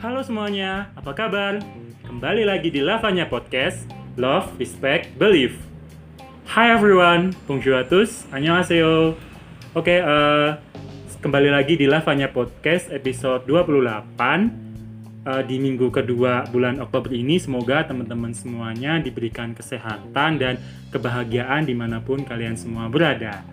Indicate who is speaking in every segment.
Speaker 1: Halo semuanya, apa kabar? Kembali lagi di Lavanya Podcast, Love, Respect, Believe. Hi everyone, bonjour à tous, annyeonghaseyo. Oke, eh, kembali lagi di Lavanya Podcast episode 28 Eh, di minggu kedua bulan Oktober ini. Semoga teman-teman semuanya diberikan kesehatan dan kebahagiaan di mana pun kalian semua berada.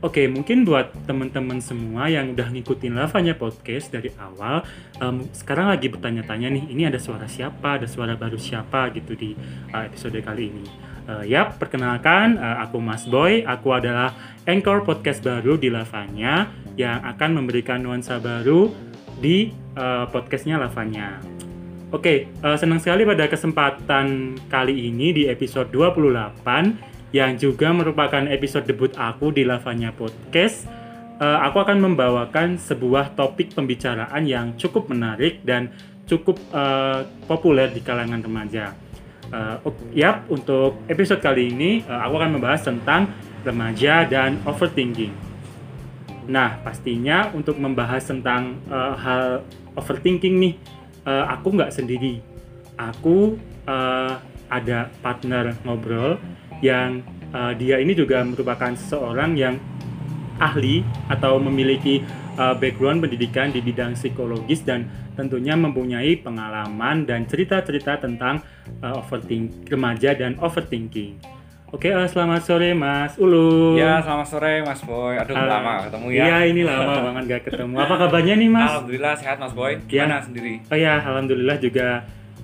Speaker 1: Oke, mungkin buat teman-teman semua yang udah ngikutin Lavanya Podcast dari awal, em, sekarang lagi bertanya-tanya nih, ini ada suara siapa, ada suara baru siapa gitu di uh, episode kali ini. Uh, yap, perkenalkan, uh, aku Mas Boy, aku adalah anchor podcast baru di Lavanya yang akan memberikan nuansa baru di uh, podcastnya Lavanya. Oke, uh, senang sekali pada kesempatan kali ini di episode 28 yang juga merupakan episode debut aku di Lavanya Podcast. Uh, aku akan membawakan sebuah topik pembicaraan yang cukup menarik dan cukup uh, populer di kalangan remaja. Uh, yap, untuk episode kali ini uh, aku akan membahas tentang remaja dan overthinking. Nah, pastinya untuk membahas tentang uh, hal overthinking nih, uh, aku nggak sendiri. Aku uh, ada partner ngobrol yang uh, dia ini juga merupakan seseorang yang ahli atau memiliki uh, background pendidikan di bidang psikologis dan tentunya mempunyai pengalaman dan cerita-cerita tentang uh, overthink remaja dan overthinking. Oke, uh, selamat sore Mas Ulu.
Speaker 2: Ya, selamat sore Mas Boy. Aduh, uh, lama ketemu ya.
Speaker 1: Iya, ini lama banget gak ketemu. Apa kabarnya nih Mas?
Speaker 2: Alhamdulillah sehat Mas Boy.
Speaker 1: Iya.
Speaker 2: Gimana ya. sendiri?
Speaker 1: Oh ya, alhamdulillah juga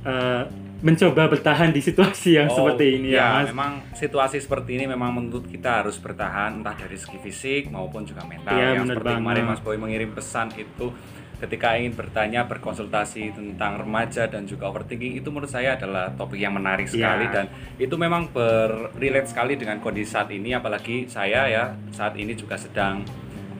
Speaker 1: uh, mencoba bertahan di situasi yang oh, seperti ini ya, ya Mas.
Speaker 2: memang situasi seperti ini memang menuntut kita harus bertahan entah dari segi fisik maupun juga mental.
Speaker 1: Ya,
Speaker 2: yang seperti
Speaker 1: banget.
Speaker 2: kemarin Mas Boy mengirim pesan itu ketika ingin bertanya berkonsultasi tentang remaja dan juga overthinking itu menurut saya adalah topik yang menarik sekali yeah. dan itu memang berrelate sekali dengan kondisi saat ini apalagi saya ya saat ini juga sedang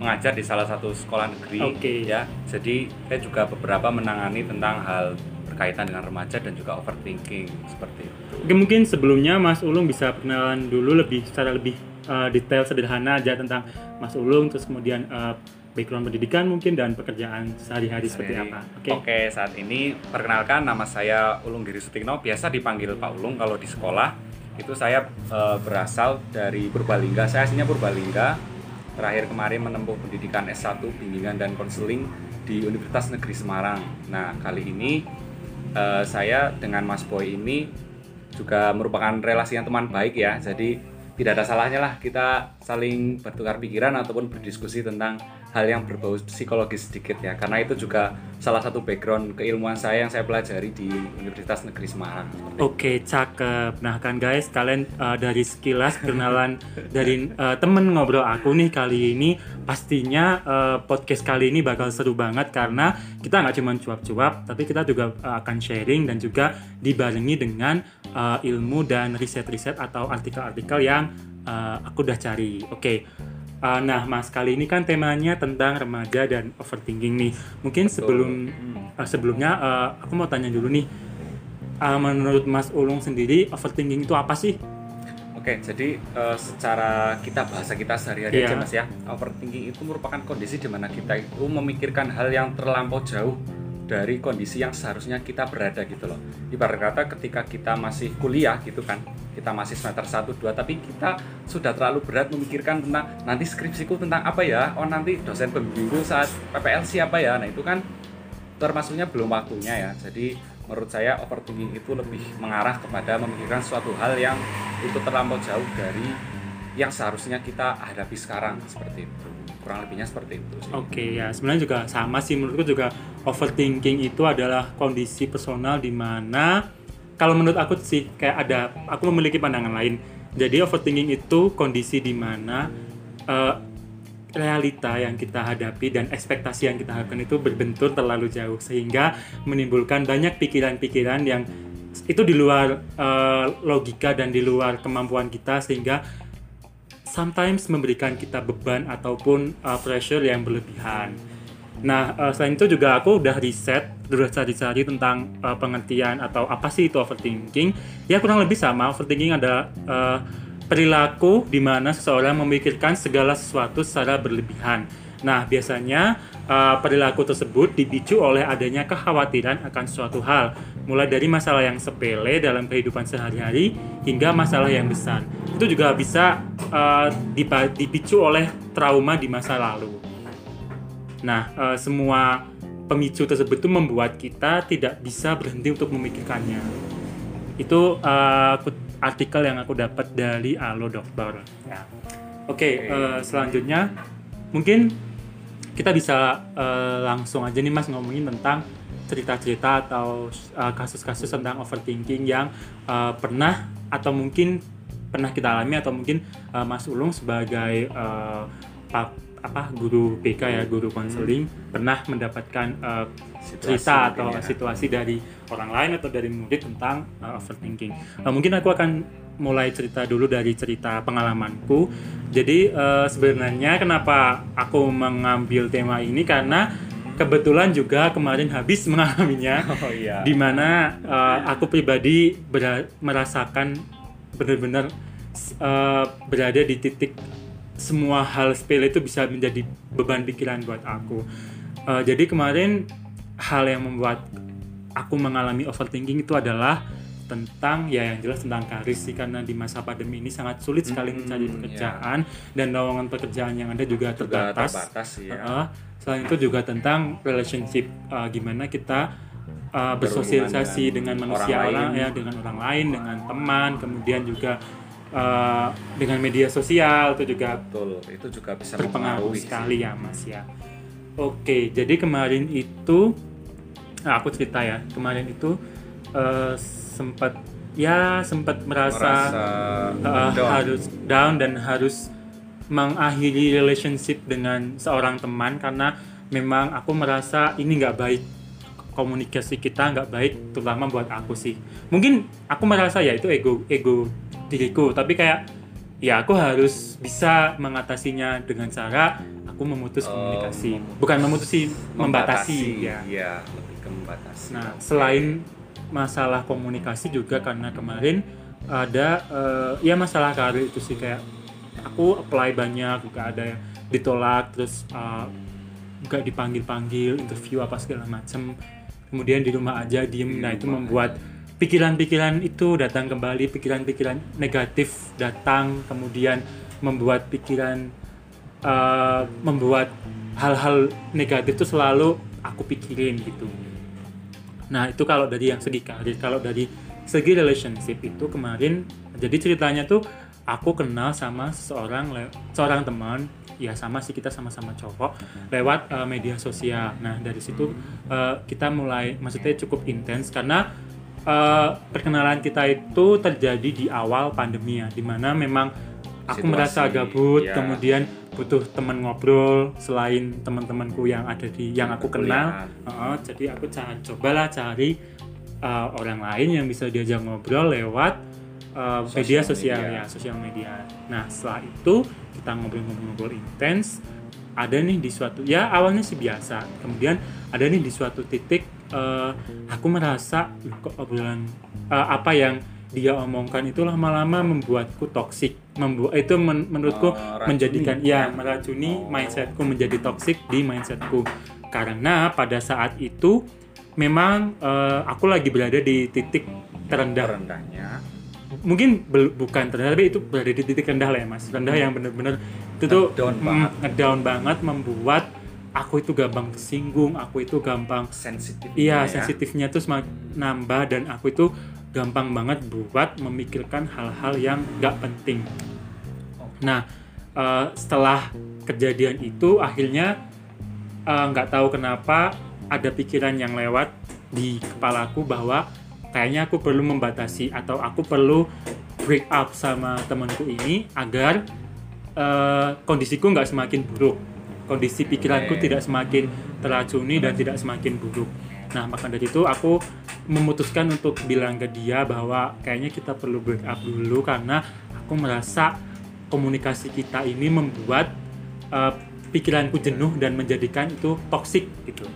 Speaker 2: mengajar di salah satu sekolah negeri
Speaker 1: okay.
Speaker 2: ya jadi saya juga beberapa menangani tentang hal berkaitan dengan remaja dan juga overthinking seperti itu.
Speaker 1: Oke, mungkin sebelumnya Mas Ulung bisa perkenalan dulu lebih secara lebih uh, detail sederhana aja tentang Mas Ulung terus kemudian uh, background pendidikan mungkin dan pekerjaan sehari-hari seperti apa.
Speaker 2: Oke. Okay. Oke, saat ini perkenalkan nama saya Ulung Giri Sutikno, biasa dipanggil Pak Ulung kalau di sekolah. Itu saya e, berasal dari Purbalingga. Saya aslinya Purbalingga. Terakhir kemarin menempuh pendidikan S1 bimbingan dan konseling di Universitas Negeri Semarang. Nah, kali ini e, saya dengan Mas Boy ini juga merupakan relasi yang teman baik ya. Jadi tidak ada salahnya lah kita saling bertukar pikiran ataupun berdiskusi tentang hal yang berbau psikologis sedikit ya karena itu juga salah satu background keilmuan saya yang saya pelajari di Universitas Negeri Semarang.
Speaker 1: Oke, cakep. Nah kan guys, kalian uh, dari sekilas kenalan dari uh, temen ngobrol aku nih kali ini pastinya uh, podcast kali ini bakal seru banget karena kita nggak cuma cuap-cuap, tapi kita juga uh, akan sharing dan juga dibarengi dengan uh, ilmu dan riset-riset atau artikel-artikel yang uh, aku udah cari. Oke. Okay Uh, nah, Mas, kali ini kan temanya tentang remaja dan overthinking nih. Mungkin Betul. sebelum uh, sebelumnya uh, aku mau tanya dulu nih. Uh, menurut Mas Ulung sendiri, overthinking itu apa sih?
Speaker 2: Oke, jadi uh, secara kita bahasa kita sehari-hari yeah. aja Mas ya. Overthinking itu merupakan kondisi di mana kita itu memikirkan hal yang terlampau jauh dari kondisi yang seharusnya kita berada gitu loh. Ibarat kata ketika kita masih kuliah gitu kan, kita masih semester 1 2 tapi kita sudah terlalu berat memikirkan tentang nanti skripsiku tentang apa ya? Oh nanti dosen pembimbingku saat PPL siapa ya? Nah itu kan termasuknya belum waktunya ya. Jadi menurut saya overthinking itu lebih mengarah kepada memikirkan suatu hal yang itu terlampau jauh dari yang seharusnya kita hadapi sekarang seperti itu kurang lebihnya seperti itu
Speaker 1: sih. Oke ya sebenarnya juga sama sih menurutku juga overthinking itu adalah kondisi personal di mana kalau menurut aku sih kayak ada aku memiliki pandangan lain jadi overthinking itu kondisi di mana uh, realita yang kita hadapi dan ekspektasi yang kita harapkan itu berbentur terlalu jauh sehingga menimbulkan banyak pikiran-pikiran yang itu di luar uh, logika dan di luar kemampuan kita sehingga sometimes memberikan kita beban ataupun uh, pressure yang berlebihan. Nah, uh, selain itu juga aku udah riset, udah cari-cari tentang uh, pengertian atau apa sih itu overthinking. Ya kurang lebih sama, overthinking ada uh, perilaku di mana seseorang memikirkan segala sesuatu secara berlebihan. Nah, biasanya uh, perilaku tersebut dipicu oleh adanya kekhawatiran akan suatu hal, mulai dari masalah yang sepele dalam kehidupan sehari-hari hingga masalah yang besar. Itu juga bisa uh, dipicu oleh trauma di masa lalu. Nah, uh, semua pemicu tersebut itu membuat kita tidak bisa berhenti untuk memikirkannya. Itu uh, artikel yang aku dapat dari Alo Dokter. Ya. Oke, okay, uh, selanjutnya mungkin kita bisa uh, langsung aja nih Mas ngomongin tentang cerita-cerita atau eh, kasus-kasus uh, tentang overthinking yang uh, pernah atau mungkin pernah kita alami atau mungkin uh, Mas Ulung sebagai uh, apa guru PK ya guru konseling hmm. pernah mendapatkan uh, cerita atau ya. situasi dari orang lain atau dari murid tentang uh, overthinking. Uh, mungkin aku akan mulai cerita dulu dari cerita pengalamanku. Jadi uh, sebenarnya kenapa aku mengambil tema ini karena kebetulan juga kemarin habis mengalaminya. Oh iya. Di mana uh, aku pribadi merasakan benar-benar uh, berada di titik semua hal sepele itu bisa menjadi beban pikiran buat aku. Uh, jadi kemarin hal yang membuat aku mengalami overthinking itu adalah tentang ya yang jelas tentang karir sih karena di masa pandemi ini sangat sulit sekali hmm, mencari pekerjaan yeah. dan lowongan pekerjaan yang ada juga terbatas. Juga terbatas ya. uh, selain itu juga tentang relationship uh, gimana kita uh, bersosialisasi dengan, dengan manusia orang, orang ya dengan orang lain dengan teman kemudian juga uh, dengan media sosial itu juga
Speaker 2: betul itu juga bisa
Speaker 1: berpengaruh sekali ya mas ya oke jadi kemarin itu nah aku cerita ya kemarin itu uh, sempat ya sempat merasa, merasa uh, down. harus down dan harus mengakhiri relationship dengan seorang teman karena memang aku merasa ini nggak baik komunikasi kita nggak baik terutama buat aku sih. Mungkin aku merasa ya itu ego ego diriku tapi kayak ya aku harus bisa mengatasinya dengan cara aku memutus oh, komunikasi. bukan memutusi membatasi, membatasi ya.
Speaker 2: ya lebih ke membatasi.
Speaker 1: Nah selain masalah komunikasi juga karena kemarin ada uh, ya masalah karir itu sih kayak aku apply banyak juga ada yang ditolak terus uh, gak dipanggil panggil interview apa segala macam kemudian di rumah aja diem nah itu membuat pikiran-pikiran itu datang kembali, pikiran-pikiran negatif datang, kemudian membuat pikiran uh, membuat hal-hal negatif itu selalu aku pikirin gitu. Nah itu kalau dari yang segi karir, kalau dari segi relationship itu kemarin jadi ceritanya tuh aku kenal sama seorang seorang teman ya sama sih kita sama-sama cowok lewat uh, media sosial. Nah dari situ uh, kita mulai maksudnya cukup intens karena uh, perkenalan kita itu terjadi di awal pandemi ya, di mana memang aku Situasi, merasa gabut, ya. kemudian butuh teman ngobrol selain teman-temanku yang ada di yang aku kenal. Uh, jadi aku cari, cobalah cari uh, orang lain yang bisa diajak ngobrol lewat uh, media sosial media. ya, sosial media. Nah setelah itu kita ngobrol-ngobrol intens. Ada nih di suatu ya awalnya sih biasa, kemudian ada nih di suatu titik uh, aku merasa kok obrolan uh, apa yang dia omongkan itu lama-lama membuatku toksik membuat itu men menurutku uh, menjadikan ya meracuni oh. mindsetku menjadi toksik di mindsetku karena pada saat itu memang uh, aku lagi berada di titik terendah
Speaker 2: terendahnya
Speaker 1: mungkin bukan terendah tapi itu berada di titik rendah lah ya mas rendah hmm. yang benar-benar itu tuh
Speaker 2: down banget
Speaker 1: ngedown banget membuat aku itu gampang tersinggung, aku itu gampang
Speaker 2: sensitif.
Speaker 1: Iya, ya. sensitifnya tuh semakin nambah dan aku itu gampang banget buat memikirkan hal-hal yang gak penting. Nah, uh, setelah kejadian itu akhirnya eh, nggak uh, tahu kenapa ada pikiran yang lewat di kepalaku bahwa kayaknya aku perlu membatasi atau aku perlu break up sama temanku ini agar uh, kondisiku nggak semakin buruk kondisi pikiranku tidak semakin teracuni dan tidak semakin buruk. Nah, maka dari itu aku memutuskan untuk bilang ke dia bahwa kayaknya kita perlu break up dulu karena aku merasa komunikasi kita ini membuat uh, pikiranku jenuh dan menjadikan itu toksik gitu.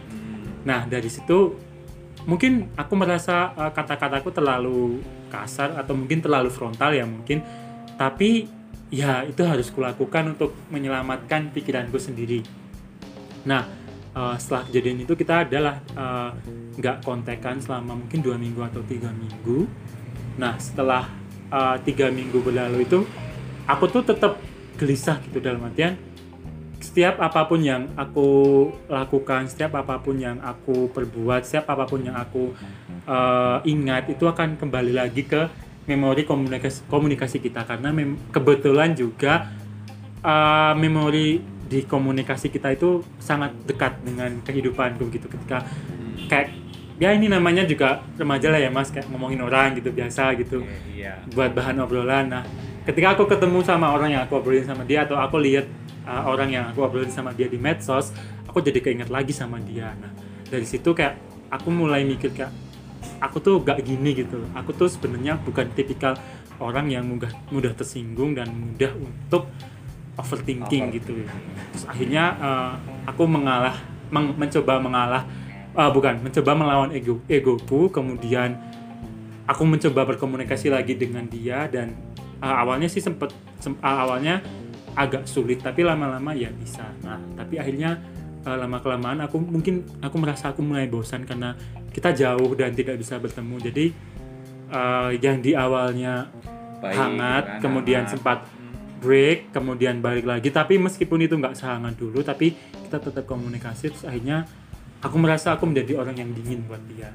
Speaker 1: Nah, dari situ mungkin aku merasa uh, kata-kataku terlalu kasar atau mungkin terlalu frontal ya mungkin. Tapi ya itu harus kulakukan untuk menyelamatkan pikiranku sendiri. Nah uh, setelah kejadian itu kita adalah uh, nggak kontekan selama mungkin dua minggu atau tiga minggu. Nah setelah uh, tiga minggu berlalu itu aku tuh tetap gelisah gitu dalam artian setiap apa pun yang aku lakukan, setiap apa pun yang aku perbuat, setiap apa pun yang aku uh, ingat itu akan kembali lagi ke memori komunikasi komunikasi kita. Karena kebetulan juga uh, memori di komunikasi kita itu sangat dekat dengan kehidupanku gitu. Ketika kayak ya ini namanya juga remaja lah ya mas kayak ngomongin orang gitu biasa gitu.
Speaker 2: Yeah, yeah.
Speaker 1: buat bahan obrolan. Nah ketika aku ketemu sama orang yang aku obrolin sama dia atau aku lihat uh, orang yang aku obrolin sama dia di medsos aku jadi keinget lagi sama dia. Nah dari situ kayak aku mulai mikir kayak aku tuh gak gini gitu aku tuh sebenarnya bukan tipikal orang yang mudah mudah tersinggung dan mudah untuk overthinking Over. gitu terus akhirnya uh, aku mengalah men mencoba mengalah uh, bukan mencoba melawan ego egoku kemudian aku mencoba berkomunikasi lagi dengan dia dan uh, awalnya sih sempet sem uh, awalnya agak sulit tapi lama-lama ya bisa nah tapi akhirnya uh, lama kelamaan aku mungkin aku merasa aku mulai bosan karena kita jauh dan tidak bisa bertemu jadi uh, yang di awalnya Baik, hangat kan, kemudian hangat. sempat break kemudian balik lagi. Tapi meskipun itu nggak sehangat dulu tapi kita tetap komunikasi terus akhirnya aku merasa aku menjadi orang yang dingin buat dia.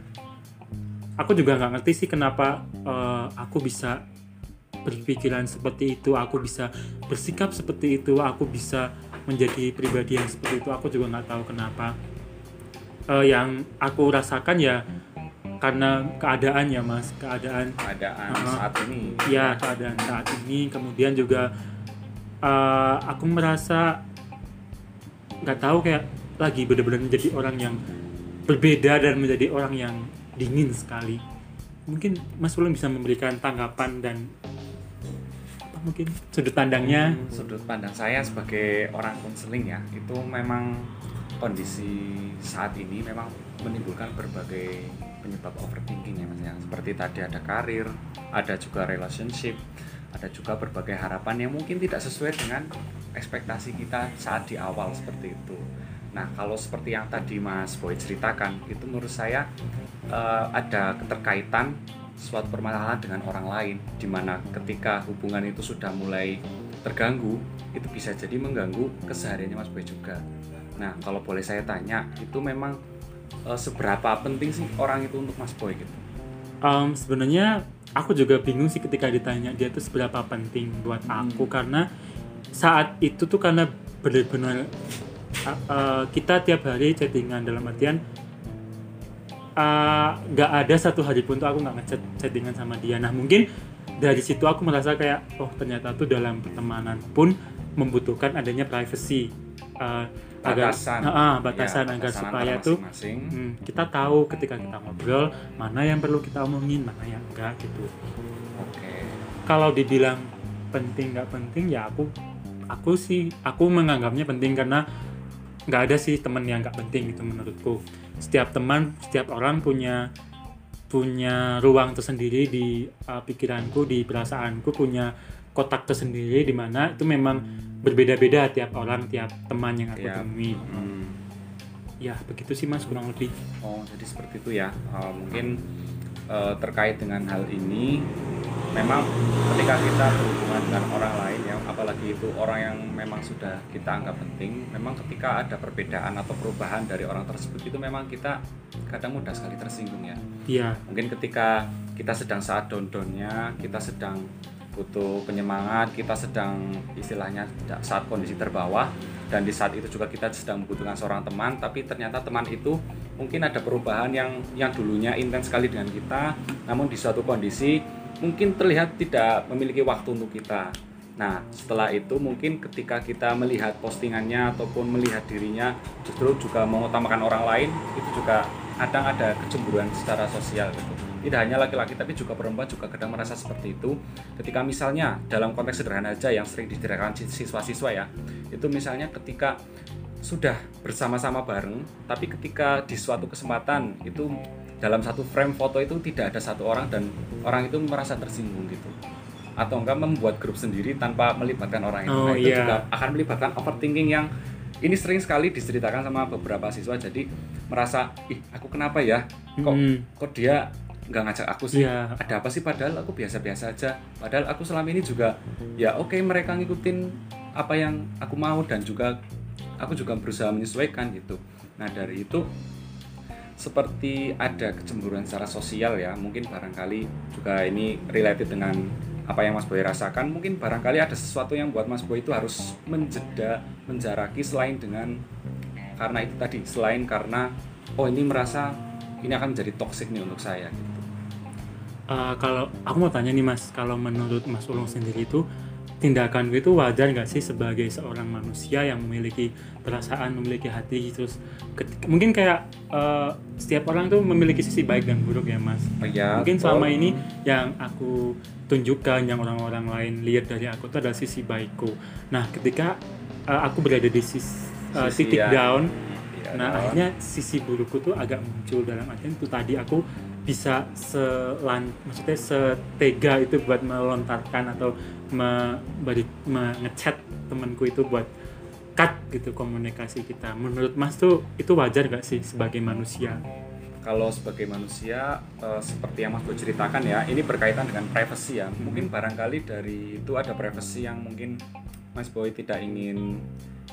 Speaker 1: Aku juga nggak ngerti sih kenapa uh, aku bisa berpikiran seperti itu aku bisa bersikap seperti itu aku bisa menjadi pribadi yang seperti itu. Aku juga nggak tahu kenapa. Uh, yang aku rasakan ya karena keadaan ya mas. Keadaan
Speaker 2: keadaan uh, saat ini.
Speaker 1: ya keadaan saat ini. Kemudian juga uh, aku merasa nggak tahu kayak lagi benar-benar menjadi orang yang berbeda dan menjadi orang yang dingin sekali. Mungkin Mas Ulun bisa memberikan tanggapan dan apa mungkin sudut pandangnya?
Speaker 2: Hmm, sudut pandang saya sebagai orang konseling ya itu memang kondisi saat ini memang menimbulkan berbagai penyebab overthinking ya mas ya. Seperti tadi ada karir ada juga relationship ada juga berbagai harapan yang mungkin tidak sesuai dengan ekspektasi kita saat di awal seperti itu Nah, kalau seperti yang tadi Mas Boy ceritakan, itu menurut saya uh, ada keterkaitan suatu permasalahan dengan orang lain, di mana ketika hubungan itu sudah mulai terganggu, itu bisa jadi mengganggu kesehariannya Mas Boy juga. Nah, kalau boleh saya tanya, itu memang uh, seberapa penting sih orang itu untuk Mas Boy gitu?
Speaker 1: Um, sebenarnya aku juga bingung sih ketika ditanya dia itu seberapa penting buat aku hmm. karena saat itu tuh karena benar-benar uh, kita tiap hari chattingan dalam artian nggak uh, ada satu hari pun tuh aku nggak ngechat chattingan sama dia nah mungkin dari situ aku merasa kayak oh ternyata tuh dalam pertemanan pun membutuhkan adanya privacy uh,
Speaker 2: batasan.
Speaker 1: Uh, batasan ya, agar supaya tuh hmm, kita tahu ketika kita ngobrol mana yang perlu kita omongin mana yang enggak gitu.
Speaker 2: Oke. Okay.
Speaker 1: kalau dibilang penting nggak penting ya aku aku sih aku menganggapnya penting karena nggak ada sih teman yang nggak penting gitu menurutku. Setiap teman setiap orang punya punya ruang tersendiri di uh, pikiranku di perasaanku punya kotak tersendiri di mana itu memang berbeda-beda tiap orang tiap teman yang aku ya. temui hmm. ya begitu sih mas kurang lebih
Speaker 2: oh jadi seperti itu ya uh, mungkin uh, terkait dengan hal ini memang ketika kita berhubungan dengan orang lain yang apalagi itu orang yang memang sudah kita anggap penting memang ketika ada perbedaan atau perubahan dari orang tersebut itu memang kita kadang mudah sekali tersinggung ya
Speaker 1: iya
Speaker 2: mungkin ketika kita sedang saat down-downnya kita sedang butuh penyemangat kita sedang istilahnya saat kondisi terbawah dan di saat itu juga kita sedang membutuhkan seorang teman tapi ternyata teman itu mungkin ada perubahan yang yang dulunya intens sekali dengan kita namun di suatu kondisi mungkin terlihat tidak memiliki waktu untuk kita. Nah, setelah itu mungkin ketika kita melihat postingannya ataupun melihat dirinya justru juga mengutamakan orang lain, itu juga kadang ada kecemburuan secara sosial gitu. Tidak hanya laki-laki tapi juga perempuan juga kadang merasa seperti itu. Ketika misalnya dalam konteks sederhana aja yang sering ditirakan siswa-siswa ya, itu misalnya ketika sudah bersama-sama bareng, tapi ketika di suatu kesempatan itu dalam satu frame foto itu tidak ada satu orang dan orang itu merasa tersinggung gitu atau enggak membuat grup sendiri tanpa melibatkan orang itu.
Speaker 1: Oh,
Speaker 2: nah, itu
Speaker 1: iya.
Speaker 2: juga akan melibatkan overthinking yang ini sering sekali diceritakan sama beberapa siswa jadi merasa ih aku kenapa ya kok
Speaker 1: Mm.
Speaker 2: kok dia nggak ngajak aku sih.
Speaker 1: Iya.
Speaker 2: ada apa sih? Padahal aku biasa-biasa aja. Padahal aku selama ini juga ya oke mereka ngikutin apa yang aku mau dan juga aku juga berusaha menyesuaikan gitu. Nah dari itu seperti ada kecemburuan secara sosial ya. Mungkin barangkali juga ini related dengan apa yang Mas Boy rasakan. Mungkin barangkali ada sesuatu yang buat Mas Boy itu harus menjeda menjaraki selain dengan karena itu tadi. Selain karena oh ini merasa ini akan menjadi toxic nih untuk saya gitu
Speaker 1: Eh, kalau aku mau tanya nih mas, kalau menurut Mas Ulung sendiri itu tindakan itu wajar nggak sih sebagai seorang manusia yang memiliki perasaan, memiliki hati, terus ketika- mungkin kayak eh, setiap orang tuh memiliki sisi baik dan buruk ya mas.
Speaker 2: Oh iya,
Speaker 1: mungkin selama ini yang aku tunjukkan, yang orang-orang lain lihat dari aku itu adalah sisi baikku. Nah ketika eh, aku berada di sis- eh,
Speaker 2: Sisi
Speaker 1: titik
Speaker 2: yang-
Speaker 1: down,
Speaker 2: Iya,
Speaker 1: Nah
Speaker 2: down.
Speaker 1: akhirnya sisi burukku tuh agak muncul dalam artian itu tadi aku bisa selan maksudnya setega itu buat melontarkan atau me, beri- me- ngechat temanku itu buat cut gitu komunikasi kita. Menurut Mas tuh itu wajar gak sih sebagai manusia?
Speaker 2: kalau sebagai manusia eh, seperti yang Mas Boy ceritakan ya ini berkaitan dengan privacy ya mungkin barangkali dari itu ada privacy yang mungkin Mas Boy tidak ingin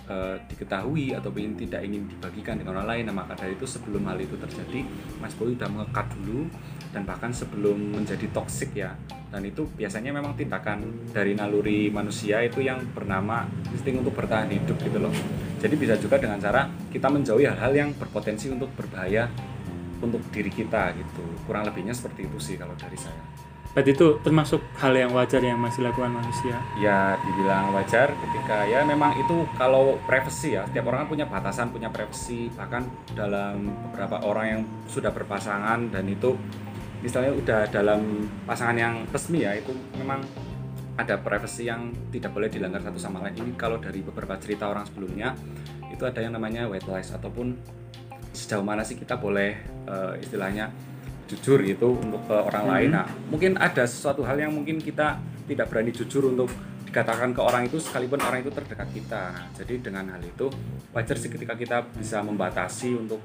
Speaker 2: eh, diketahui ataupun tidak ingin dibagikan dengan orang lain. Nah maka dari itu sebelum hal itu terjadi Mas Boy sudah mengekat dulu dan bahkan sebelum menjadi toksik ya. Dan itu biasanya memang tindakan dari naluri manusia itu yang bernama insting untuk bertahan hidup gitu loh. Jadi bisa juga dengan cara kita menjauhi hal-hal yang berpotensi untuk berbahaya untuk diri kita gitu. Kurang lebihnya seperti itu sih kalau dari saya
Speaker 1: Berarti itu termasuk hal yang wajar yang masih lakukan manusia.
Speaker 2: ya dibilang wajar ketika ya memang itu kalau privacy ya setiap orang kan punya batasan punya privacy bahkan dalam beberapa orang yang sudah berpasangan dan itu misalnya udah dalam pasangan yang resmi ya itu memang ada privacy yang tidak boleh dilanggar satu sama lain ini kalau dari beberapa cerita orang sebelumnya itu ada yang namanya white lies ataupun sejauh mana sih kita boleh eh, istilahnya jujur gitu untuk ke orang lain.
Speaker 1: Mhm.
Speaker 2: Nah, mungkin ada sesuatu hal yang mungkin kita tidak berani jujur untuk dikatakan ke orang itu sekalipun orang itu terdekat kita. Nah, jadi dengan hal itu wajar sih ketika kita bisa membatasi untuk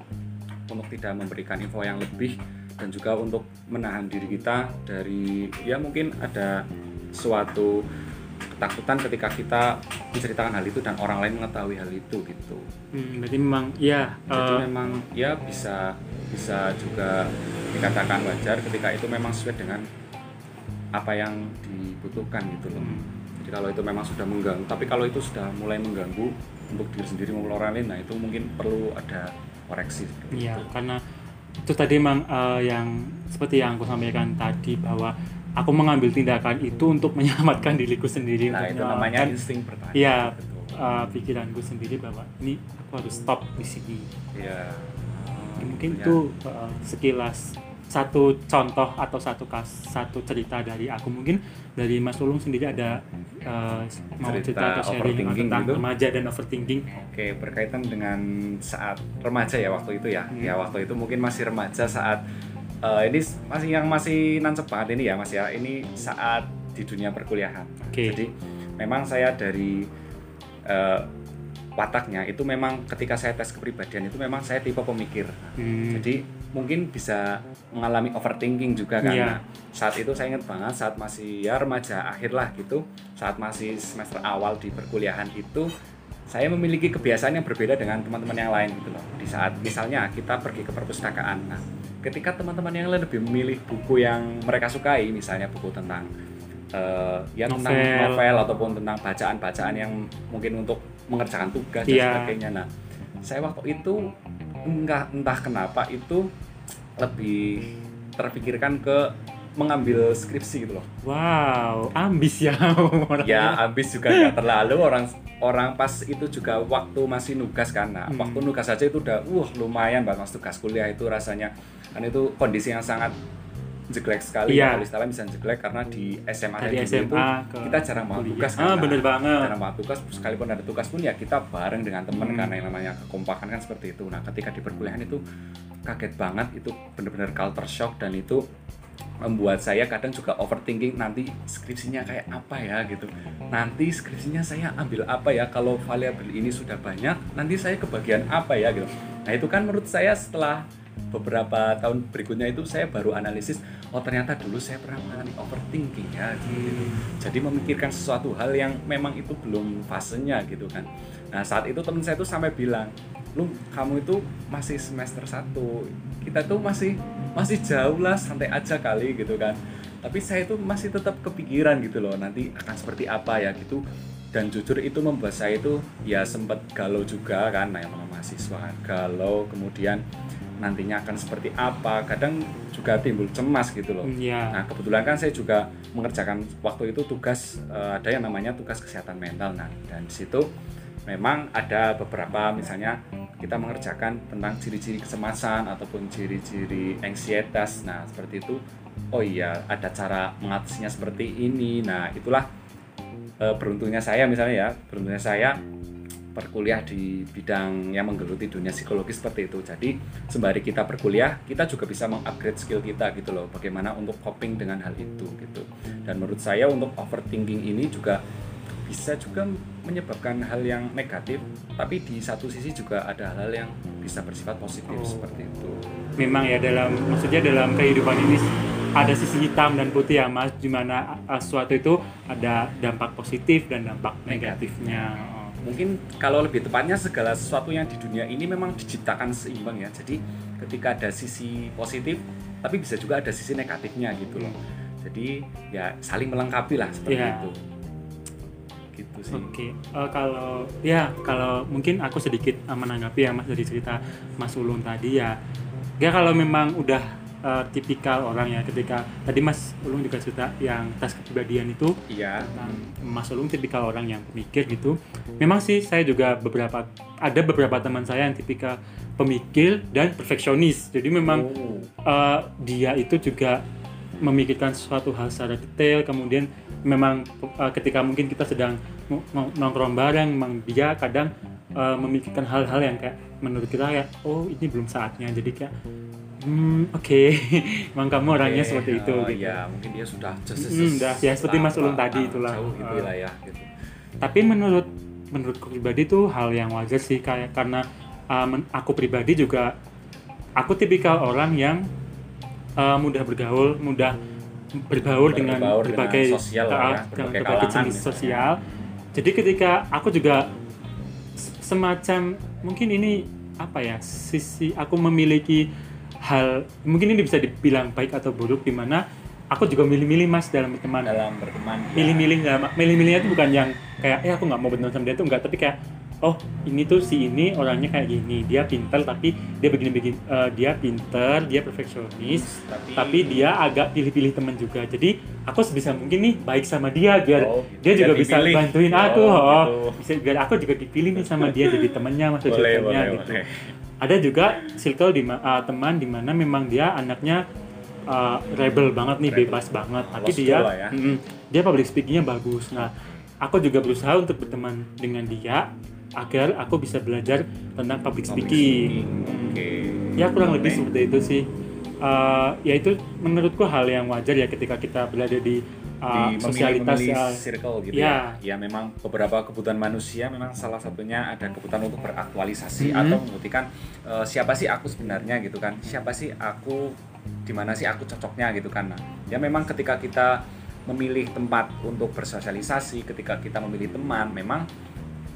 Speaker 2: untuk tidak memberikan info yang lebih dan juga untuk menahan diri kita dari ya mungkin ada suatu ketakutan ketika kita menceritakan hal itu dan orang lain mengetahui hal itu gitu.
Speaker 1: Hmm, berarti memang ya
Speaker 2: Jadi
Speaker 1: eh,
Speaker 2: memang ya bisa bisa juga dikatakan wajar ketika itu memang sesuai dengan apa yang dibutuhkan gitu loh. Jadi kalau itu memang sudah mengganggu, tapi kalau itu sudah mulai mengganggu untuk diri sendiri maupun orang lain, nah itu mungkin perlu ada koreksi.
Speaker 1: Iya,
Speaker 2: itu.
Speaker 1: karena itu tadi memang eh, yang seperti yang aku sampaikan tadi bahwa aku mengambil tindakan itu untuk menyelamatkan diriku sendiri.
Speaker 2: Nah
Speaker 1: untuk
Speaker 2: itu namanya insting bertahan.
Speaker 1: Iya. Eh, pikiranku sendiri bahwa ini aku harus stop di sini.
Speaker 2: Iya.
Speaker 1: Mungkin
Speaker 2: Ya.
Speaker 1: itu eh, sekilas satu contoh atau satu kas satu cerita dari aku mungkin dari Mas Ulung sendiri ada eh, mau
Speaker 2: Cerita
Speaker 1: cerita atau sharing tentang
Speaker 2: gitu?
Speaker 1: remaja dan overthinking.
Speaker 2: Oke, berkaitan dengan saat remaja ya waktu itu ya.
Speaker 1: Hmm.
Speaker 2: Ya waktu itu mungkin masih remaja saat eh, ini masih yang masih nancep banget ini ya Mas ya. Ini saat di dunia perkuliahan.
Speaker 1: Oke.
Speaker 2: Jadi memang saya dari eh, wataknya itu memang ketika saya tes kepribadian itu memang saya tipe pemikir.
Speaker 1: Hmm,
Speaker 2: Jadi mungkin bisa mengalami overthinking juga.
Speaker 1: Iya.
Speaker 2: Nah, saat itu saya ingat banget saat masih ya remaja akhir lah gitu, saat masih semester awal di perkuliahan itu saya memiliki kebiasaan yang berbeda dengan teman-teman yang lain gitu loh. Di saat misalnya kita pergi ke perpustakaan. Nah, ketika teman-teman yang lain lebih memilih buku yang mereka sukai, misalnya buku tentang eh, ya tentang
Speaker 1: Novel.
Speaker 2: novel ataupun tentang bacaan-bacaan yang mungkin untuk mengerjakan tugas dan
Speaker 1: Iya.
Speaker 2: sebagainya. Nah, saya waktu itu enggak entah kenapa itu lebih terpikirkan ke mengambil skripsi gitu loh.
Speaker 1: Wow, ambis ya orangnya.
Speaker 2: Ya habis juga nggak terlalu orang orang pas itu juga waktu masih nugas kan. Nah,
Speaker 1: Hmm.
Speaker 2: waktu nugas aja itu udah wah lumayan banget mas tugas kuliah itu rasanya kan itu kondisi yang sangat jelek sekali
Speaker 1: Iya.
Speaker 2: kalau istilahnya bisa jelek karena di SMA
Speaker 1: Dari SMA
Speaker 2: itu
Speaker 1: ke
Speaker 2: kita jarang
Speaker 1: kuliah.
Speaker 2: tugas
Speaker 1: Ah,
Speaker 2: kan,
Speaker 1: bener banget.
Speaker 2: jarang mau tugas sekalipun ada tugas pun ya kita bareng dengan teman
Speaker 1: Hmm.
Speaker 2: karena yang namanya kekompakan kan seperti itu nah ketika di perkuliahan itu kaget banget itu benar-benar culture shock dan itu membuat saya kadang juga overthinking nanti skripsinya kayak apa ya gitu nanti skripsinya saya ambil apa ya kalau variabel ini sudah banyak nanti saya kebagian apa ya gitu nah itu kan menurut saya setelah beberapa tahun berikutnya itu saya baru analisis oh ternyata dulu saya pernah mengalami overthinking ya gitu. jadi memikirkan sesuatu hal yang memang itu belum fasenya gitu kan. Nah saat itu teman saya tuh sampai bilang lu kamu itu masih semester 1 kita tuh masih masih jauh lah santai aja kali gitu kan. Tapi saya itu masih tetap kepikiran gitu loh nanti akan seperti apa ya gitu. Dan jujur itu membuat saya itu ya sempat galau juga kan nah yang namanya mahasiswa galau. Kemudian nantinya akan seperti apa kadang juga timbul cemas gitu loh
Speaker 1: Iya.
Speaker 2: Nah kebetulan kan saya juga mengerjakan waktu itu tugas eh, ada yang namanya tugas kesehatan mental. Nah dan di situ memang ada beberapa misalnya kita mengerjakan tentang ciri-ciri kecemasan ataupun ciri-ciri anxietas. Nah seperti itu. Oh iya ada cara mengatasinya seperti ini. Nah itulah eh, beruntungnya saya misalnya ya beruntungnya saya berkuliah di bidang yang menggeluti dunia psikologi seperti itu. Jadi sembari kita berkuliah, kita juga bisa mengupgrade skill kita gitu loh. Bagaimana untuk coping dengan hal itu gitu. Dan menurut saya untuk overthinking ini juga bisa juga menyebabkan hal yang negatif, tapi di satu sisi juga ada hal-hal yang bisa bersifat positif
Speaker 1: Oh.
Speaker 2: seperti itu.
Speaker 1: memang ya dalam maksudnya dalam kehidupan ini ada sisi hitam dan putih ya mas di mana uh, sesuatu itu ada dampak positif dan dampak negatifnya.
Speaker 2: Mungkin kalau lebih tepatnya segala sesuatu yang di dunia ini memang diciptakan seimbang ya. Jadi ketika ada sisi positif tapi bisa juga ada sisi negatifnya gitu loh. Jadi ya saling melengkapi lah seperti
Speaker 1: Iya.
Speaker 2: itu. Gitu sih.
Speaker 1: Oke, eh, kalau ya kalau mungkin aku sedikit eh, menanggapi ya mas dari cerita Mas Ulung tadi ya, ya kalau memang udah eh, tipikal orang ya ketika tadi Mas Ulung juga cerita yang tes kepribadian itu
Speaker 2: iya
Speaker 1: tentang Mas Ulung tipikal orang yang pemikir gitu. Memang sih saya juga beberapa ada beberapa teman saya yang tipikal pemikir dan perfeksionis. Jadi memang
Speaker 2: Oh.
Speaker 1: eh, dia itu juga memikirkan suatu hal secara detail kemudian memang eh, ketika mungkin kita sedang nongkrong bareng memang dia kadang eh, memikirkan hal-hal yang kayak menurut kita ya oh ini belum saatnya jadi kayak hmm oke memang kamu orangnya
Speaker 2: Oke,
Speaker 1: seperti itu
Speaker 2: oh,
Speaker 1: gitu
Speaker 2: ya mungkin dia sudah just,
Speaker 1: Mm, udah, ya, seperti Mas Ulung tadi itulah.
Speaker 2: jauh gitu
Speaker 1: Eh.
Speaker 2: lah ya gitu.
Speaker 1: tapi menurut menurutku pribadi itu hal yang wajar sih kayak karena uh, men- aku pribadi juga aku tipikal orang yang uh, mudah bergaul mudah berbaur dengan
Speaker 2: Berbaur dengan
Speaker 1: berbagai
Speaker 2: sosial lah
Speaker 1: uh,
Speaker 2: ya,
Speaker 1: dengan
Speaker 2: berbagai
Speaker 1: berbagai jenis
Speaker 2: misalnya.
Speaker 1: sosial jadi ketika aku juga semacam mungkin ini apa ya sisi aku memiliki hal mungkin ini bisa dibilang baik atau buruk di mana aku juga milih-milih mas dalam berteman
Speaker 2: dalam berteman ya.
Speaker 1: milih-milih dalam milih-milihnya itu bukan yang kayak eh aku nggak mau berteman sama dia tuh enggak tapi kayak oh ini tuh si ini orangnya kayak gini dia pinter tapi dia begini begini eh, dia pinter dia perfeksionis
Speaker 2: tapi,
Speaker 1: tapi dia agak pilih-pilih teman juga jadi aku sebisa mungkin nih baik sama dia biar
Speaker 2: Oh,
Speaker 1: dia
Speaker 2: biar
Speaker 1: juga bisa
Speaker 2: dipilih.
Speaker 1: bantuin
Speaker 2: Oh,
Speaker 1: aku oh,
Speaker 2: gitu.
Speaker 1: bisa biar aku juga dipilih nih sama dia jadi temennya masuk
Speaker 2: boleh
Speaker 1: gitu
Speaker 2: boleh
Speaker 1: ada juga circle di uh, teman di mana memang dia anaknya uh, rebel banget nih
Speaker 2: Rebel.
Speaker 1: bebas banget tapi
Speaker 2: Lost
Speaker 1: dia
Speaker 2: ya.
Speaker 1: mm, dia public speakingnya bagus nah aku juga berusaha untuk berteman dengan dia agar aku bisa belajar tentang public speaking Hmm.
Speaker 2: oke
Speaker 1: ya kurang lebih
Speaker 2: Boleh.
Speaker 1: seperti itu sih Uh, ya itu menurutku hal yang wajar ya ketika kita berada di, uh,
Speaker 2: di
Speaker 1: sosialitas
Speaker 2: memilih,
Speaker 1: uh,
Speaker 2: circle gitu
Speaker 1: ya.
Speaker 2: ya. Ya memang beberapa kebutuhan manusia memang salah satunya ada kebutuhan untuk beraktualisasi
Speaker 1: Mhm.
Speaker 2: atau membuktikan eh, siapa sih aku sebenarnya gitu kan. Siapa sih aku di mana sih aku cocoknya gitu kan. Nah, ya memang ketika kita memilih tempat untuk bersosialisasi, ketika kita memilih teman, memang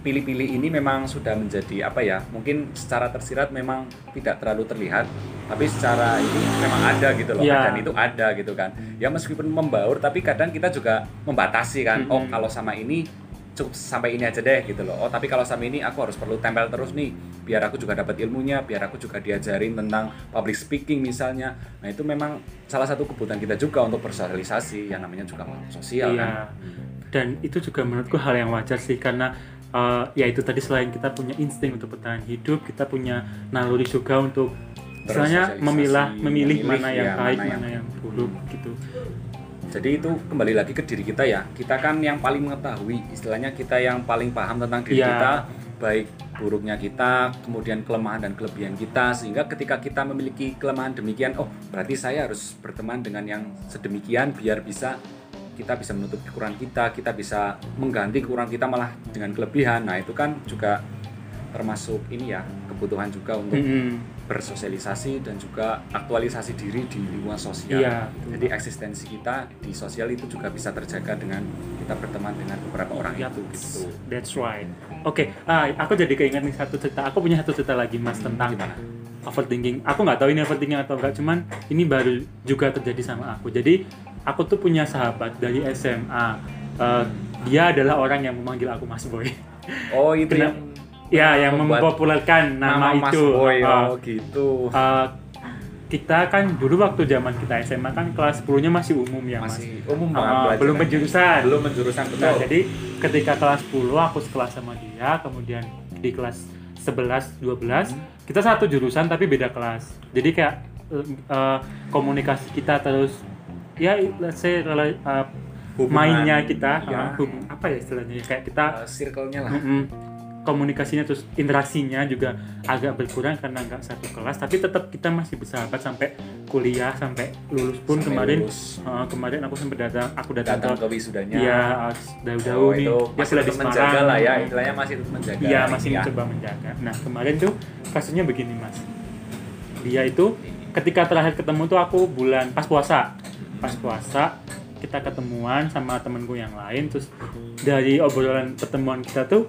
Speaker 2: pilih-pilih ini memang sudah menjadi apa ya mungkin secara tersirat memang tidak terlalu terlihat tapi secara ini memang ada gitu loh
Speaker 1: Ya.
Speaker 2: dan itu ada gitu kan ya meskipun membaur tapi kadang kita juga membatasi kan oh
Speaker 1: Mhm.
Speaker 2: kalau sama ini cukup sampai ini aja deh gitu loh. Oh tapi kalau sama ini aku harus perlu tempel terus nih. Biar aku juga dapat ilmunya biar aku juga diajarin tentang public speaking misalnya. Nah itu memang salah satu kebutuhan kita juga untuk bersosialisasi yang namanya juga makhluk sosial
Speaker 1: Iya.
Speaker 2: kan?
Speaker 1: Dan itu juga menurutku hal yang wajar sih karena uh, ya itu tadi selain kita punya insting untuk bertahan hidup kita punya naluri juga untuk
Speaker 2: Bersosialisasi,
Speaker 1: memilah memilih,
Speaker 2: memilih,
Speaker 1: mana yang
Speaker 2: ya,
Speaker 1: baik
Speaker 2: mana
Speaker 1: mana
Speaker 2: yang-
Speaker 1: yang buruk gitu
Speaker 2: Jadi itu kembali lagi ke diri kita ya. Kita kan yang paling mengetahui, istilahnya kita yang paling paham tentang diri
Speaker 1: Iya.
Speaker 2: kita, baik buruknya kita, kemudian kelemahan dan kelebihan kita sehingga ketika kita memiliki kelemahan demikian, oh berarti saya harus berteman dengan yang sedemikian biar bisa kita bisa menutup kekurangan kita, kita bisa mengganti kekurangan kita malah dengan kelebihan. Nah, itu kan juga termasuk ini ya, kebutuhan juga untuk
Speaker 1: Mm-mm.
Speaker 2: Bersosialisasi dan juga aktualisasi diri di lingkungan sosial.
Speaker 1: Iya.
Speaker 2: Jadi eksistensi kita di sosial itu juga bisa terjaga dengan kita berteman dengan beberapa orang
Speaker 1: Yup,
Speaker 2: itu gitu.
Speaker 1: That's right. Oke, ah, aku jadi keinget nih satu cerita. Aku punya satu cerita lagi mas tentang
Speaker 2: Gimana?
Speaker 1: overthinking. Aku nggak tahu ini overthinking atau enggak, cuman ini baru juga terjadi sama aku. Jadi aku tuh punya sahabat dari SMA. Eh, dia adalah orang yang memanggil aku Mas Boy.
Speaker 2: Oh, itu
Speaker 1: Kena-
Speaker 2: yang
Speaker 1: ya, yang mempopulerkan nama,
Speaker 2: Mas
Speaker 1: itu.
Speaker 2: Boy.
Speaker 1: Eh,
Speaker 2: Oh, gitu.
Speaker 1: eh, kita kan dulu waktu zaman kita SMA kan kelas 10-nya masih umum ya mas.
Speaker 2: Masih umum
Speaker 1: Ah,
Speaker 2: banget belajar.
Speaker 1: belum penjurusan.
Speaker 2: Belum penjurusan betul.
Speaker 1: Nah, jadi ketika kelas 10 aku sekelas sama dia, kemudian di kelas 11, 12,
Speaker 2: Hmm.
Speaker 1: kita satu jurusan tapi beda kelas. Jadi kayak eh, komunikasi kita terus ya let's say eh,
Speaker 2: Hubungan,
Speaker 1: mainnya kita
Speaker 2: ya.
Speaker 1: eh, hub- apa ya istilahnya kayak kita
Speaker 2: Uh, circle-nya lah.
Speaker 1: Mm-mm. Komunikasinya terus interaksinya juga agak berkurang karena nggak satu kelas tapi tetap kita masih bersahabat sampai kuliah sampai lulus pun
Speaker 2: Sampai
Speaker 1: kemarin
Speaker 2: lulus.
Speaker 1: eh, kemarin aku sempat datang aku datang,
Speaker 2: datang
Speaker 1: ke
Speaker 2: ke wisudanya.
Speaker 1: Iya, jauh-jauh
Speaker 2: Oh,
Speaker 1: nih. Dia
Speaker 2: masih
Speaker 1: sudah di
Speaker 2: tetap menjaga
Speaker 1: Semarang.
Speaker 2: lah ya, istilahnya masih tetap menjaga.
Speaker 1: Iya, masih
Speaker 2: ya.
Speaker 1: mencoba menjaga. Nah, kemarin tuh kasusnya begini, Mas. Dia itu ketika terakhir ketemu tuh aku bulan pas puasa. Pas puasa kita ketemuan sama temenku yang lain terus dari obrolan pertemuan kita tuh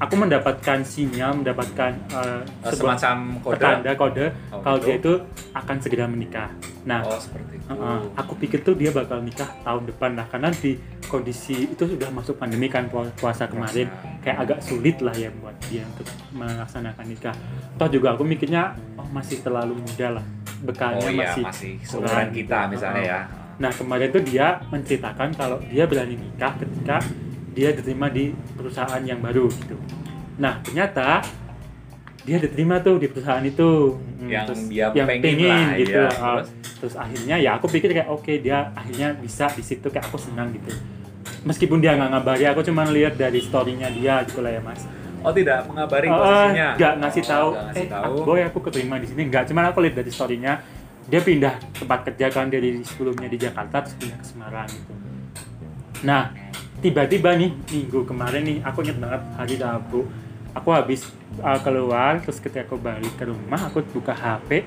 Speaker 1: aku mendapatkan sinyal, mendapatkan
Speaker 2: Uh,
Speaker 1: sebuah
Speaker 2: semacam kode.
Speaker 1: pertanda kode
Speaker 2: Oh,
Speaker 1: kalau
Speaker 2: gitu.
Speaker 1: dia itu akan segera menikah. Nah,
Speaker 2: Oh, seperti itu.
Speaker 1: Uh-uh. Aku pikir tuh dia bakal nikah tahun depan lah karena di kondisi itu sudah masuk pandemi kan pu- puasa kemarin kayak agak sulit lah ya buat dia untuk melaksanakan nikah. Toh juga aku mikirnya oh masih terlalu muda lah bekalnya
Speaker 2: Oh iya,
Speaker 1: masih,
Speaker 2: masih seumuran
Speaker 1: gitu.
Speaker 2: kita misalnya
Speaker 1: Uh-uh.
Speaker 2: ya.
Speaker 1: Nah kemarin tuh dia menceritakan kalau dia berani nikah ketika dia diterima di perusahaan yang baru gitu. Nah ternyata dia diterima tuh di perusahaan itu Hmm,
Speaker 2: Yang dia
Speaker 1: yang
Speaker 2: pengen
Speaker 1: pengen
Speaker 2: lah,
Speaker 1: gitu. Uh,
Speaker 2: Terus?
Speaker 1: terus akhirnya ya aku pikir kayak oke dia akhirnya bisa di situ kayak aku senang gitu. Meskipun dia nggak ngabari aku cuma lihat dari storynya dia gitu lah ya mas.
Speaker 2: Oh, tidak mengabari
Speaker 1: Eh,
Speaker 2: posisinya.
Speaker 1: nggak ngasih
Speaker 2: Oh,
Speaker 1: tahu.
Speaker 2: nggak ngasih
Speaker 1: eh,
Speaker 2: tahu.
Speaker 1: boy aku keterima di sini. Nggak, cuman aku lihat dari storynya dia pindah tempat kerja kan dari sebelumnya di Jakarta terus pindah ke Semarang gitu. Nah, tiba-tiba nih minggu kemarin nih aku inget banget hari Rabu. Aku habis uh, keluar terus ketika aku balik ke rumah aku buka HP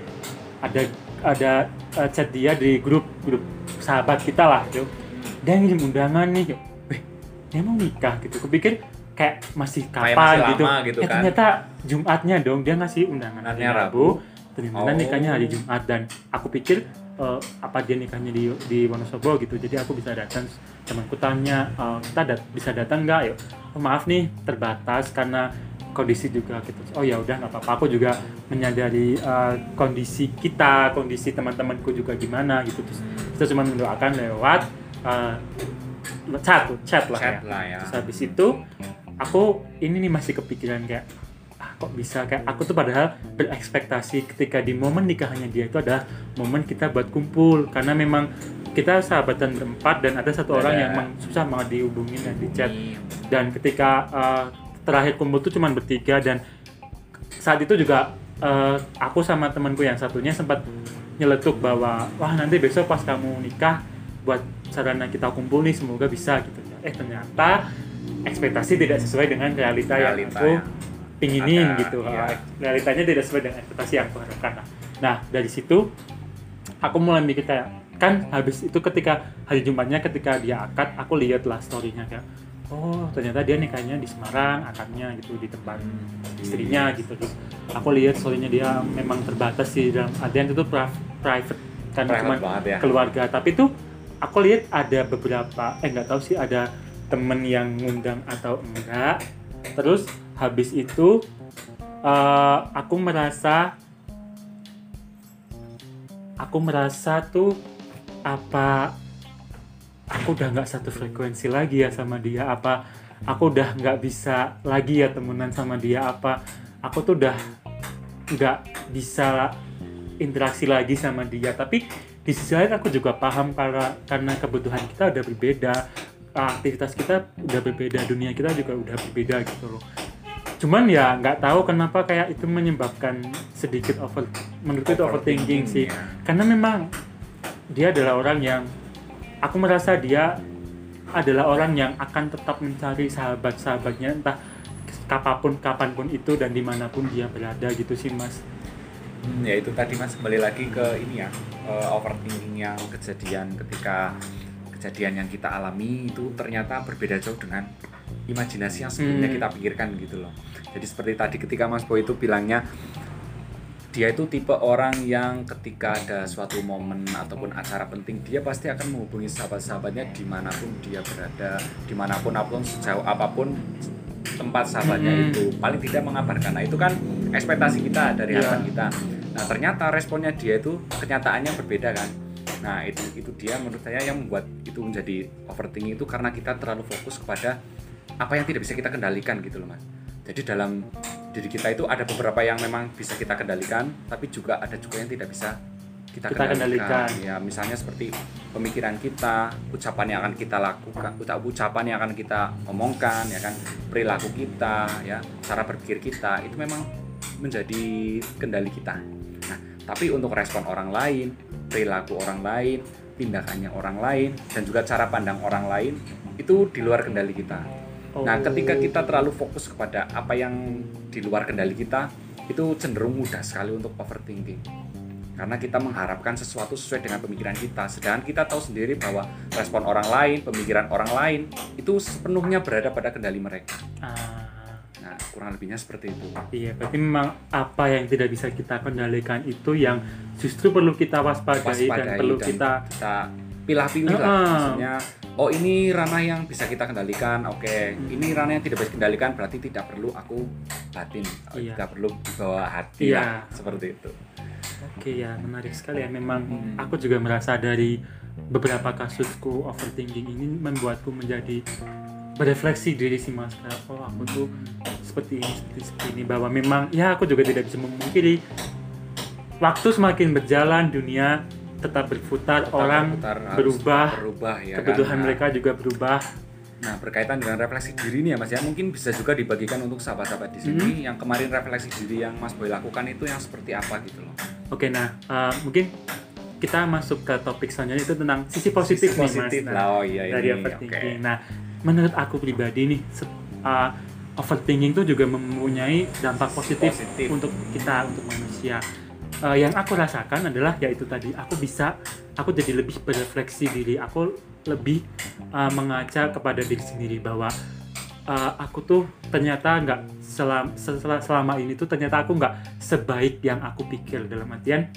Speaker 1: ada ada uh, chat dia di grup grup sahabat kita lah gitu. Dia ngirim undangan nih Wih, dia mau nikah gitu. Kupikir kayak masih
Speaker 2: Kayak
Speaker 1: kapan
Speaker 2: masih
Speaker 1: gitu,
Speaker 2: lama gitu
Speaker 1: eh
Speaker 2: kan.
Speaker 1: ternyata Jumatnya dong dia ngasih undangan hari Rabu.
Speaker 2: Rabu.
Speaker 1: ternyata
Speaker 2: Oh.
Speaker 1: nikahnya hari Jumat dan aku pikir eh, apa dia nikahnya di di Wonosobo gitu. Jadi aku bisa datang temanku tanya eh, kita dat- bisa datang nggak? Yuk oh, maaf nih terbatas karena kondisi juga gitu. Oh ya udah nggak apa-apa aku juga menyadari eh, kondisi kita kondisi teman-temanku juga gimana gitu. Terus kita cuma mendoakan lewat eh, chat chat lah
Speaker 2: Chat
Speaker 1: ya
Speaker 2: lah ya.
Speaker 1: terus habis itu aku ini nih masih kepikiran kayak kok bisa? Kayak aku tuh padahal berekspektasi ketika di momen nikahannya dia itu adalah momen kita buat kumpul. Karena memang kita sahabatan berempat dan ada satu orang yang emang susah banget dihubungin dan di chat. Dan ketika uh, terakhir kumpul tuh cuma bertiga dan saat itu juga uh, aku sama temanku yang satunya sempat nyeletuk bahwa wah nanti besok pas kamu nikah buat sarana kita kumpul nih semoga bisa gitu. Eh ternyata ekspektasi tidak sesuai dengan realita, yang
Speaker 2: Realita
Speaker 1: aku
Speaker 2: yang
Speaker 1: pinginin
Speaker 2: ada,
Speaker 1: gitu.
Speaker 2: iya.
Speaker 1: Realitanya tidak sesuai dengan ekspektasi yang aku harapkan. Nah, nah dari situ aku mulai mikir kayak kan habis itu ketika hari Jumatnya ketika dia akad aku lihat lah storynya kayak oh ternyata dia nikahnya di Semarang akadnya gitu di tempat istrinya gitu. Terus aku lihat storynya dia memang terbatas sih dalam artian itu private kan cuma
Speaker 2: ya.
Speaker 1: keluarga. Tapi tuh aku lihat ada beberapa eh nggak tahu sih ada temen yang ngundang atau enggak. Terus habis itu eh, aku merasa aku merasa tuh apa aku udah nggak satu frekuensi lagi ya sama dia? Apa aku udah nggak bisa lagi ya temenan sama dia? Apa aku tuh udah nggak bisa interaksi lagi sama dia? Tapi di sisi lain aku juga paham karena karena kebutuhan kita udah berbeda aktivitas kita udah berbeda dunia kita juga udah berbeda gitu loh cuman ya nggak tahu kenapa kayak itu menyebabkan sedikit over menurutku itu overthinking sih.
Speaker 2: Ya.
Speaker 1: karena memang dia adalah orang yang aku merasa dia adalah orang yang akan tetap mencari sahabat-sahabatnya entah kapan pun kapan pun itu dan di mana pun dia berada gitu sih mas.
Speaker 2: Hmm, ya itu tadi mas. Kembali lagi ke ini ya uh, overthinking yang kejadian ketika kejadian yang kita alami itu ternyata berbeda jauh dengan imajinasi yang sebelumnya
Speaker 1: Hmm.
Speaker 2: kita pikirkan gitu loh. Jadi seperti tadi ketika Mas Boy itu bilangnya dia itu tipe orang yang ketika ada suatu momen ataupun acara penting dia pasti akan menghubungi sahabat-sahabatnya di mana pun dia berada di mana pun apa pun sejauh apa pun tempat sahabatnya
Speaker 1: Hmm.
Speaker 2: itu paling tidak mengabarkan nah itu kan ekspektasi kita dari
Speaker 1: Iya.
Speaker 2: harapan kita nah ternyata responnya dia itu kenyataannya berbeda kan nah itu itu dia menurut saya yang membuat itu menjadi overthinking itu karena kita terlalu fokus kepada apa yang tidak bisa kita kendalikan gitu loh mas. Jadi dalam diri kita itu ada beberapa yang memang bisa kita kendalikan tapi juga ada juga yang tidak bisa kita,
Speaker 1: Kita kendalikan.
Speaker 2: ya misalnya seperti pemikiran kita ucapan yang akan kita lakukan ucap ucapan yang akan kita omongkan ya kan perilaku kita ya cara berpikir kita itu memang menjadi kendali kita. Nah tapi untuk respon orang lain perilaku orang lain tindakannya orang lain dan juga cara pandang orang lain itu di luar kendali kita Nah,
Speaker 1: Oh.
Speaker 2: ketika kita terlalu fokus kepada apa yang di luar kendali kita, itu cenderung mudah sekali untuk overthinking. Karena kita mengharapkan sesuatu sesuai dengan pemikiran kita, sedangkan kita tahu sendiri bahwa respon orang lain, pemikiran orang lain itu sepenuhnya berada pada kendali mereka.
Speaker 1: Ah,
Speaker 2: Nah, kurang lebihnya seperti itu.
Speaker 1: iya berarti memang apa yang tidak bisa kita kendalikan itu yang justru perlu kita waspadai, dan
Speaker 2: Waspadai
Speaker 1: perlu
Speaker 2: dan
Speaker 1: kita
Speaker 2: kita pilah-pilih lah.
Speaker 1: Heeh.
Speaker 2: Maksudnya, oh ini ranah yang bisa kita kendalikan, oke.
Speaker 1: Hmm.
Speaker 2: Ini ranah yang tidak bisa kendalikan, berarti tidak perlu aku batin,
Speaker 1: Iya.
Speaker 2: tidak perlu bawa hati
Speaker 1: Iya.
Speaker 2: seperti itu.
Speaker 1: Oke ya, menarik sekali ya. Memang
Speaker 2: Hmm.
Speaker 1: aku juga merasa dari beberapa kasusku overthinking ini membuatku menjadi berefleksi diri sih mas. Oh aku tuh seperti ini, seperti, seperti ini. Bahwa memang ya aku juga tidak bisa memungkiri waktu semakin berjalan dunia tetap berputar,
Speaker 2: Tetap
Speaker 1: orang
Speaker 2: berputar,
Speaker 1: berubah,
Speaker 2: berubah ya
Speaker 1: kebutuhan
Speaker 2: kan? Nah,
Speaker 1: mereka juga berubah.
Speaker 2: Nah, berkaitan dengan refleksi diri nih ya Mas ya, mungkin bisa juga dibagikan untuk sahabat-sahabat di sini
Speaker 1: Hmm.
Speaker 2: yang kemarin refleksi diri yang Mas Boy lakukan itu yang seperti apa gitu loh.
Speaker 1: Oke, nah uh, mungkin kita masuk ke topik selanjutnya itu tentang sisi positif
Speaker 2: Sisi
Speaker 1: nih
Speaker 2: positif
Speaker 1: mas. Nah,
Speaker 2: lah, oh iya
Speaker 1: dari
Speaker 2: ini,
Speaker 1: overthinking.
Speaker 2: oke.
Speaker 1: Nah, menurut aku pribadi nih, uh, overthinking itu juga mempunyai dampak positif,
Speaker 2: Positif.
Speaker 1: untuk kita, untuk manusia. Uh, yang aku rasakan adalah yaitu tadi aku bisa, aku jadi lebih berefleksi diri, aku lebih uh, mengaca kepada diri sendiri bahwa uh, aku tuh ternyata nggak selama, selama ini tuh ternyata aku nggak sebaik yang aku pikir dalam artian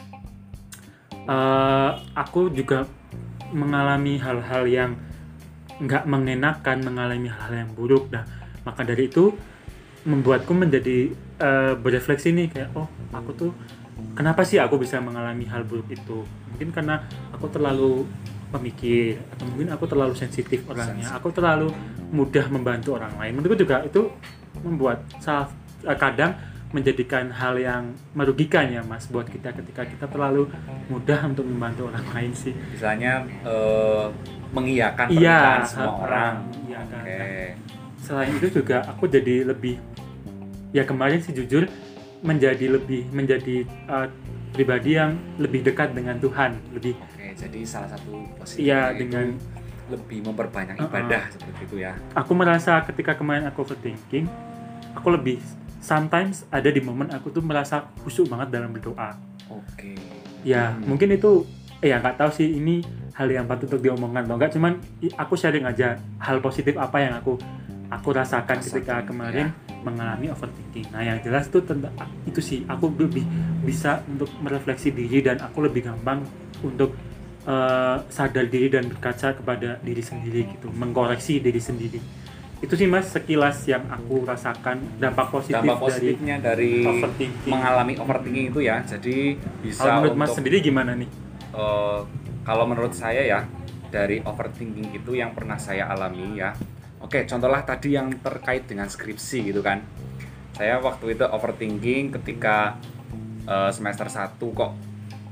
Speaker 1: uh, aku juga mengalami hal-hal yang nggak mengenakan, mengalami hal-hal yang buruk. Nah, maka dari itu membuatku menjadi uh, berefleksi nih kayak oh aku tuh kenapa sih aku bisa mengalami hal buruk itu? Mungkin karena aku terlalu pemikir atau mungkin aku terlalu sensitif orangnya.
Speaker 2: Sensitif.
Speaker 1: Aku terlalu mudah membantu orang lain. Menurutku juga itu membuat salah uh, kadang menjadikan hal yang merugikan ya mas buat kita ketika kita terlalu mudah untuk membantu orang lain sih
Speaker 2: Misalnya eh, mengiyakan
Speaker 1: Iya,
Speaker 2: semua orang.
Speaker 1: iya kan.
Speaker 2: Oke.
Speaker 1: selain itu juga aku jadi lebih ya kemarin sih jujur menjadi lebih menjadi uh, pribadi yang lebih dekat dengan Tuhan lebih
Speaker 2: Oke, jadi salah satu
Speaker 1: Iya,
Speaker 2: positifnya itu
Speaker 1: dengan-
Speaker 2: lebih memperbanyak ibadah seperti itu ya.
Speaker 1: aku merasa ketika kemarin aku overthinking aku lebih sometimes ada di momen aku tuh merasa khusyuk banget dalam berdoa
Speaker 2: Oke.
Speaker 1: ya
Speaker 2: Hmm.
Speaker 1: mungkin itu eh, ya nggak tahu sih ini hal yang patut untuk diomongkan atau enggak cuman aku sharing aja hal positif apa yang aku aku rasakan ketika
Speaker 2: Rasakan,
Speaker 1: kemarin mengalami overthinking. Nah yang jelas tuh tentang itu sih. Aku lebih bisa untuk merefleksi diri dan aku lebih gampang untuk eh, sadar diri dan berkaca kepada diri sendiri gitu mengkoreksi diri sendiri. Itu sih mas sekilas yang aku rasakan dampak positif,
Speaker 2: Dampak
Speaker 1: dari
Speaker 2: positifnya dari
Speaker 1: overthinking.
Speaker 2: mengalami overthinking itu ya. Jadi bisa
Speaker 1: kalau menurut mas
Speaker 2: untuk
Speaker 1: sendiri gimana nih?
Speaker 2: Eh, kalau menurut saya ya dari overthinking itu yang pernah saya alami ya. Oke, contohlah tadi yang terkait dengan skripsi gitu kan. Saya waktu itu overthinking ketika eh, semester 1 kok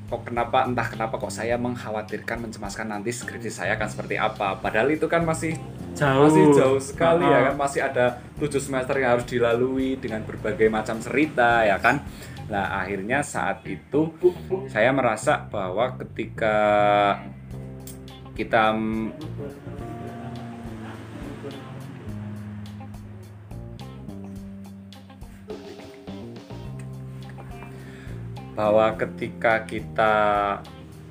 Speaker 2: kok kenapa entah kenapa kok saya mengkhawatirkan mencemaskan nanti skripsi saya akan seperti apa. Padahal itu kan masih
Speaker 1: jauh.
Speaker 2: masih jauh sekali ya kan. Masih ada tujuh semester yang harus dilalui dengan berbagai macam cerita ya kan. Nah akhirnya saat itu saya merasa bahwa ketika kita bahwa ketika kita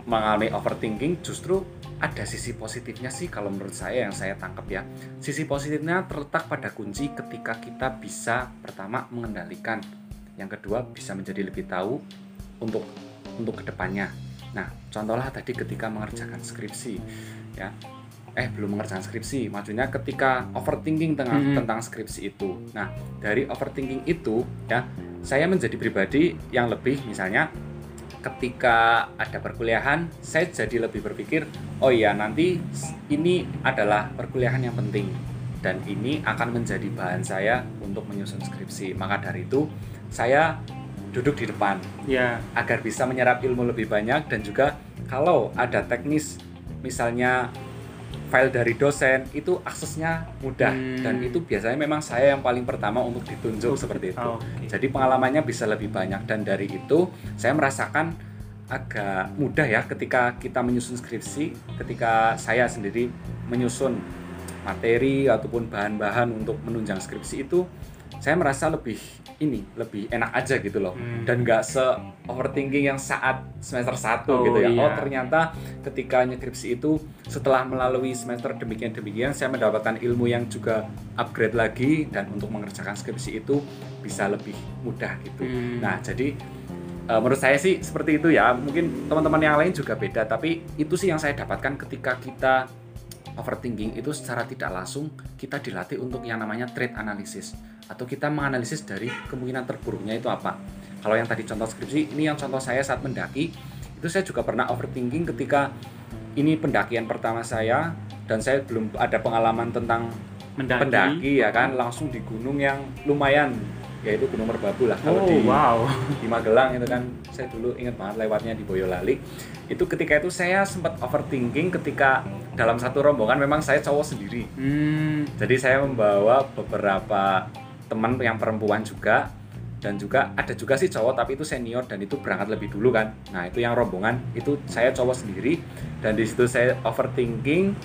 Speaker 2: mengalami overthinking justru ada sisi positifnya sih kalau menurut saya yang saya tangkap ya. Sisi positifnya terletak pada kunci ketika kita bisa pertama mengendalikan, yang kedua bisa menjadi lebih tahu untuk untuk ke depannya. Nah, contohlah tadi ketika mengerjakan skripsi, ya, eh belum mengerjakan skripsi, maksudnya ketika overthinking tengah,
Speaker 1: Mhm.
Speaker 2: tentang skripsi itu. Nah, dari overthinking itu, ya, saya menjadi pribadi yang lebih misalnya ketika ada perkuliahan saya jadi lebih berpikir oh iya nanti ini adalah perkuliahan yang penting dan ini akan menjadi bahan saya untuk menyusun skripsi. Maka dari itu saya duduk di depan
Speaker 1: ya
Speaker 2: agar bisa menyerap ilmu lebih banyak dan juga kalau ada teknis misalnya file dari dosen itu aksesnya mudah
Speaker 1: Hmm.
Speaker 2: dan itu biasanya memang saya yang paling pertama untuk ditunjuk seperti itu
Speaker 1: Oh, oke.
Speaker 2: jadi pengalamannya bisa lebih banyak dan dari itu saya merasakan agak mudah ya ketika kita menyusun skripsi, ketika saya sendiri menyusun materi ataupun bahan-bahan untuk menunjang skripsi itu saya merasa lebih ini lebih enak aja gitu loh
Speaker 1: Hmm.
Speaker 2: dan nggak se overthinking yang saat semester 1
Speaker 1: Oh,
Speaker 2: gitu ya
Speaker 1: iya.
Speaker 2: oh ternyata ketika skripsi itu setelah melalui semester demikian demikian saya mendapatkan ilmu yang juga upgrade lagi dan untuk mengerjakan skripsi itu bisa lebih mudah gitu
Speaker 1: Hmm.
Speaker 2: nah jadi eh, menurut saya sih seperti itu ya mungkin teman-teman yang lain juga beda tapi itu sih yang saya dapatkan ketika kita overthinking itu secara tidak langsung kita dilatih untuk yang namanya trade analysis atau kita menganalisis dari kemungkinan terburuknya itu apa. Kalau yang tadi contoh skripsi, ini yang contoh saya saat mendaki, itu saya juga pernah overthinking ketika ini pendakian pertama saya dan saya belum ada pengalaman tentang
Speaker 1: mendaki,
Speaker 2: pendaki ya kan? Langsung di gunung yang lumayan yaitu Gunung Merbabu lah kalau
Speaker 1: oh
Speaker 2: di
Speaker 1: wow.
Speaker 2: di Magelang itu kan. Saya dulu ingat banget lewatnya di Boyolali. Itu ketika itu saya sempat overthinking ketika dalam satu rombongan memang saya cowok sendiri.
Speaker 1: Hmm,
Speaker 2: jadi saya membawa beberapa teman yang perempuan juga dan juga ada juga sih cowok tapi itu senior dan itu berangkat lebih dulu kan. Nah itu yang rombongan itu saya cowok sendiri dan di situ saya overthinking